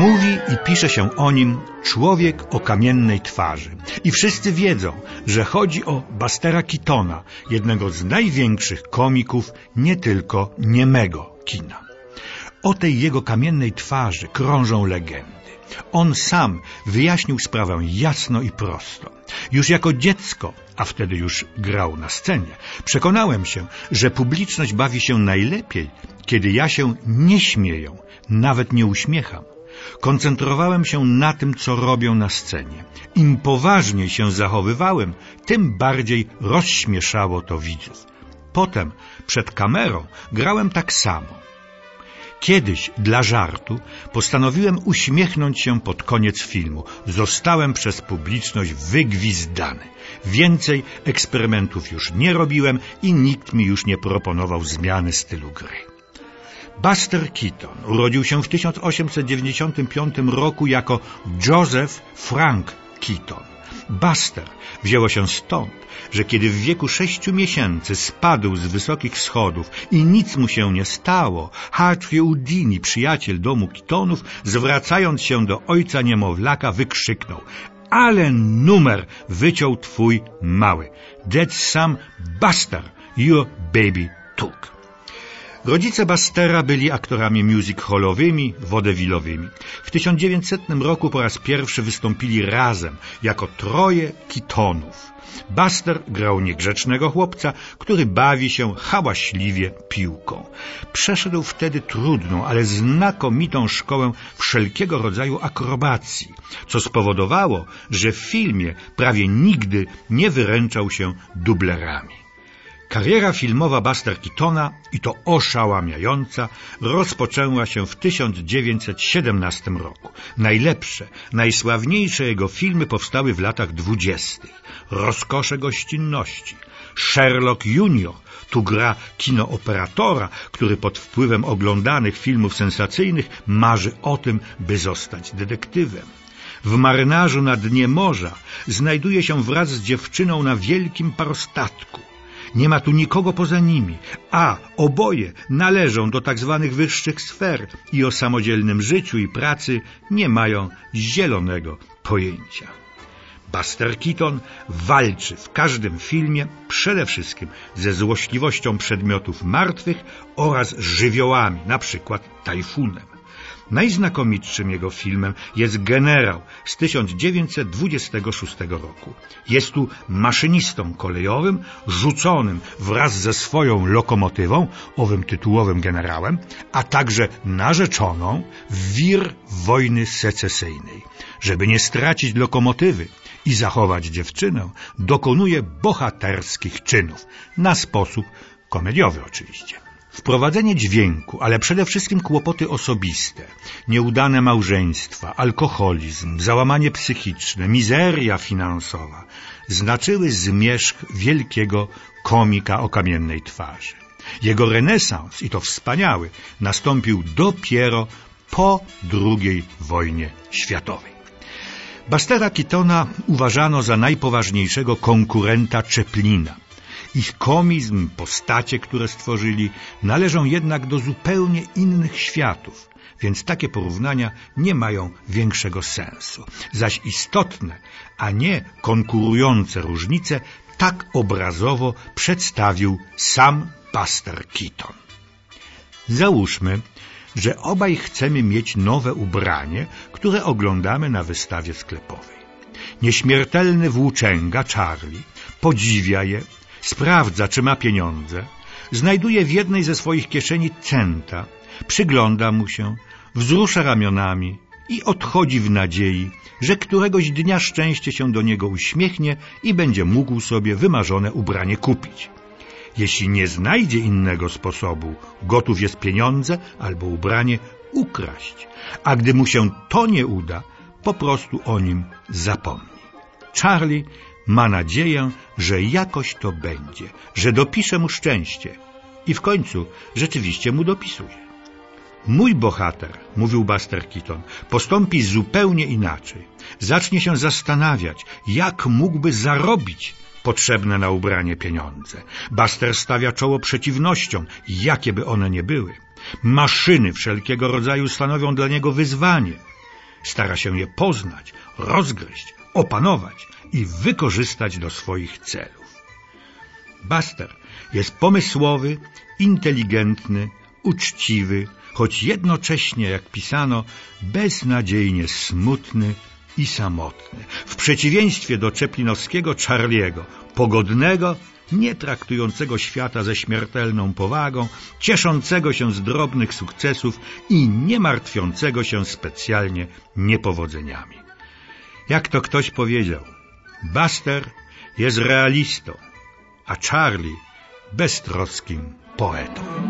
Mówi i pisze się o nim człowiek o kamiennej twarzy. I wszyscy wiedzą, że chodzi o Bastera Keatona, jednego z największych komików nie tylko niemego kina. O tej jego kamiennej twarzy krążą legendy. On sam wyjaśnił sprawę jasno i prosto. Już jako dziecko, a wtedy już grał na scenie, przekonałem się, że publiczność bawi się najlepiej, kiedy ja się nie śmieję, nawet nie uśmiecham. Koncentrowałem się na tym, co robią na scenie. Im poważniej się zachowywałem, tym bardziej rozśmieszało to widzów. Potem, przed kamerą, grałem tak samo. Kiedyś, dla żartu, postanowiłem uśmiechnąć się pod koniec filmu. Zostałem przez publiczność wygwizdany. Więcej eksperymentów już nie robiłem i nikt mi już nie proponował zmiany stylu gry. Buster Keaton urodził się w 1895 roku jako Joseph Frank Keaton. Buster wzięło się stąd, że kiedy w wieku sześciu miesięcy spadł z wysokich schodów i nic mu się nie stało, Hartley Houdini, przyjaciel domu Keatonów, zwracając się do ojca niemowlaka, wykrzyknął ale numer wyciął twój mały. That's some Buster your baby took. Rodzice Bastera byli aktorami music hallowymi, wodewilowymi. W 1900 roku po raz pierwszy wystąpili razem, jako troje kitonów. Buster grał niegrzecznego chłopca, który bawi się hałaśliwie piłką. Przeszedł wtedy trudną, ale znakomitą szkołę wszelkiego rodzaju akrobacji, co spowodowało, że w filmie prawie nigdy nie wyręczał się dublerami. Kariera filmowa Buster Keatona, i to oszałamiająca, rozpoczęła się w 1917 roku. Najlepsze, najsławniejsze jego filmy powstały w latach dwudziestych. Rozkosze gościnności, Sherlock Junior, tu gra kinooperatora, który pod wpływem oglądanych filmów sensacyjnych marzy o tym, by zostać detektywem. W marynarzu na dnie morza znajduje się wraz z dziewczyną na wielkim parostatku. Nie ma tu nikogo poza nimi, a oboje należą do tak zwanych wyższych sfer i o samodzielnym życiu i pracy nie mają zielonego pojęcia. Buster Keaton walczy w każdym filmie przede wszystkim ze złośliwością przedmiotów martwych oraz żywiołami, na przykład tajfunem. Najznakomitszym jego filmem jest Generał z 1926 roku. Jest tu maszynistą kolejowym, rzuconym wraz ze swoją lokomotywą, owym tytułowym generałem, a także narzeczoną w wir wojny secesyjnej. Żeby nie stracić lokomotywy i zachować dziewczynę, dokonuje bohaterskich czynów, na sposób komediowy oczywiście. Wprowadzenie dźwięku, ale przede wszystkim kłopoty osobiste, nieudane małżeństwa, alkoholizm, załamanie psychiczne, mizeria finansowa znaczyły zmierzch wielkiego komika o kamiennej twarzy. Jego renesans, i to wspaniały, nastąpił dopiero po II wojnie światowej. Bastera Keatona uważano za najpoważniejszego konkurenta Czeplina – ich komizm, postacie, które stworzyli, należą jednak do zupełnie innych światów, więc takie porównania nie mają większego sensu. Zaś istotne, a nie konkurujące różnice, tak obrazowo przedstawił sam Buster Keaton. Załóżmy, że obaj chcemy mieć nowe ubranie, które oglądamy na wystawie sklepowej. Nieśmiertelny włóczęga Charlie podziwia je, Sprawdza, czy ma pieniądze. Znajduje w jednej ze swoich kieszeni centa. Przygląda mu się, wzrusza ramionami i odchodzi w nadziei, że któregoś dnia szczęście się do niego uśmiechnie i będzie mógł sobie wymarzone ubranie kupić. Jeśli nie znajdzie innego sposobu, gotów jest pieniądze albo ubranie ukraść, a gdy mu się to nie uda, po prostu o nim zapomni. Charlie ma nadzieję, że jakoś to będzie, że dopisze mu szczęście i w końcu rzeczywiście mu dopisuje. Mój bohater, mówił Buster Keaton, postąpi zupełnie inaczej. Zacznie się zastanawiać, jak mógłby zarobić potrzebne na ubranie pieniądze. Buster stawia czoło przeciwnościom, jakie by one nie były. Maszyny wszelkiego rodzaju stanowią dla niego wyzwanie. Stara się je poznać, rozgryźć, opanować i wykorzystać do swoich celów. Buster jest pomysłowy, inteligentny, uczciwy, choć jednocześnie, jak pisano, beznadziejnie smutny i samotny. W przeciwieństwie do czeplinowskiego Charliego, pogodnego, nie traktującego świata ze śmiertelną powagą, cieszącego się z drobnych sukcesów i nie martwiącego się specjalnie niepowodzeniami. Jak to ktoś powiedział, Buster jest realistą, a Charlie beztroskim poetą.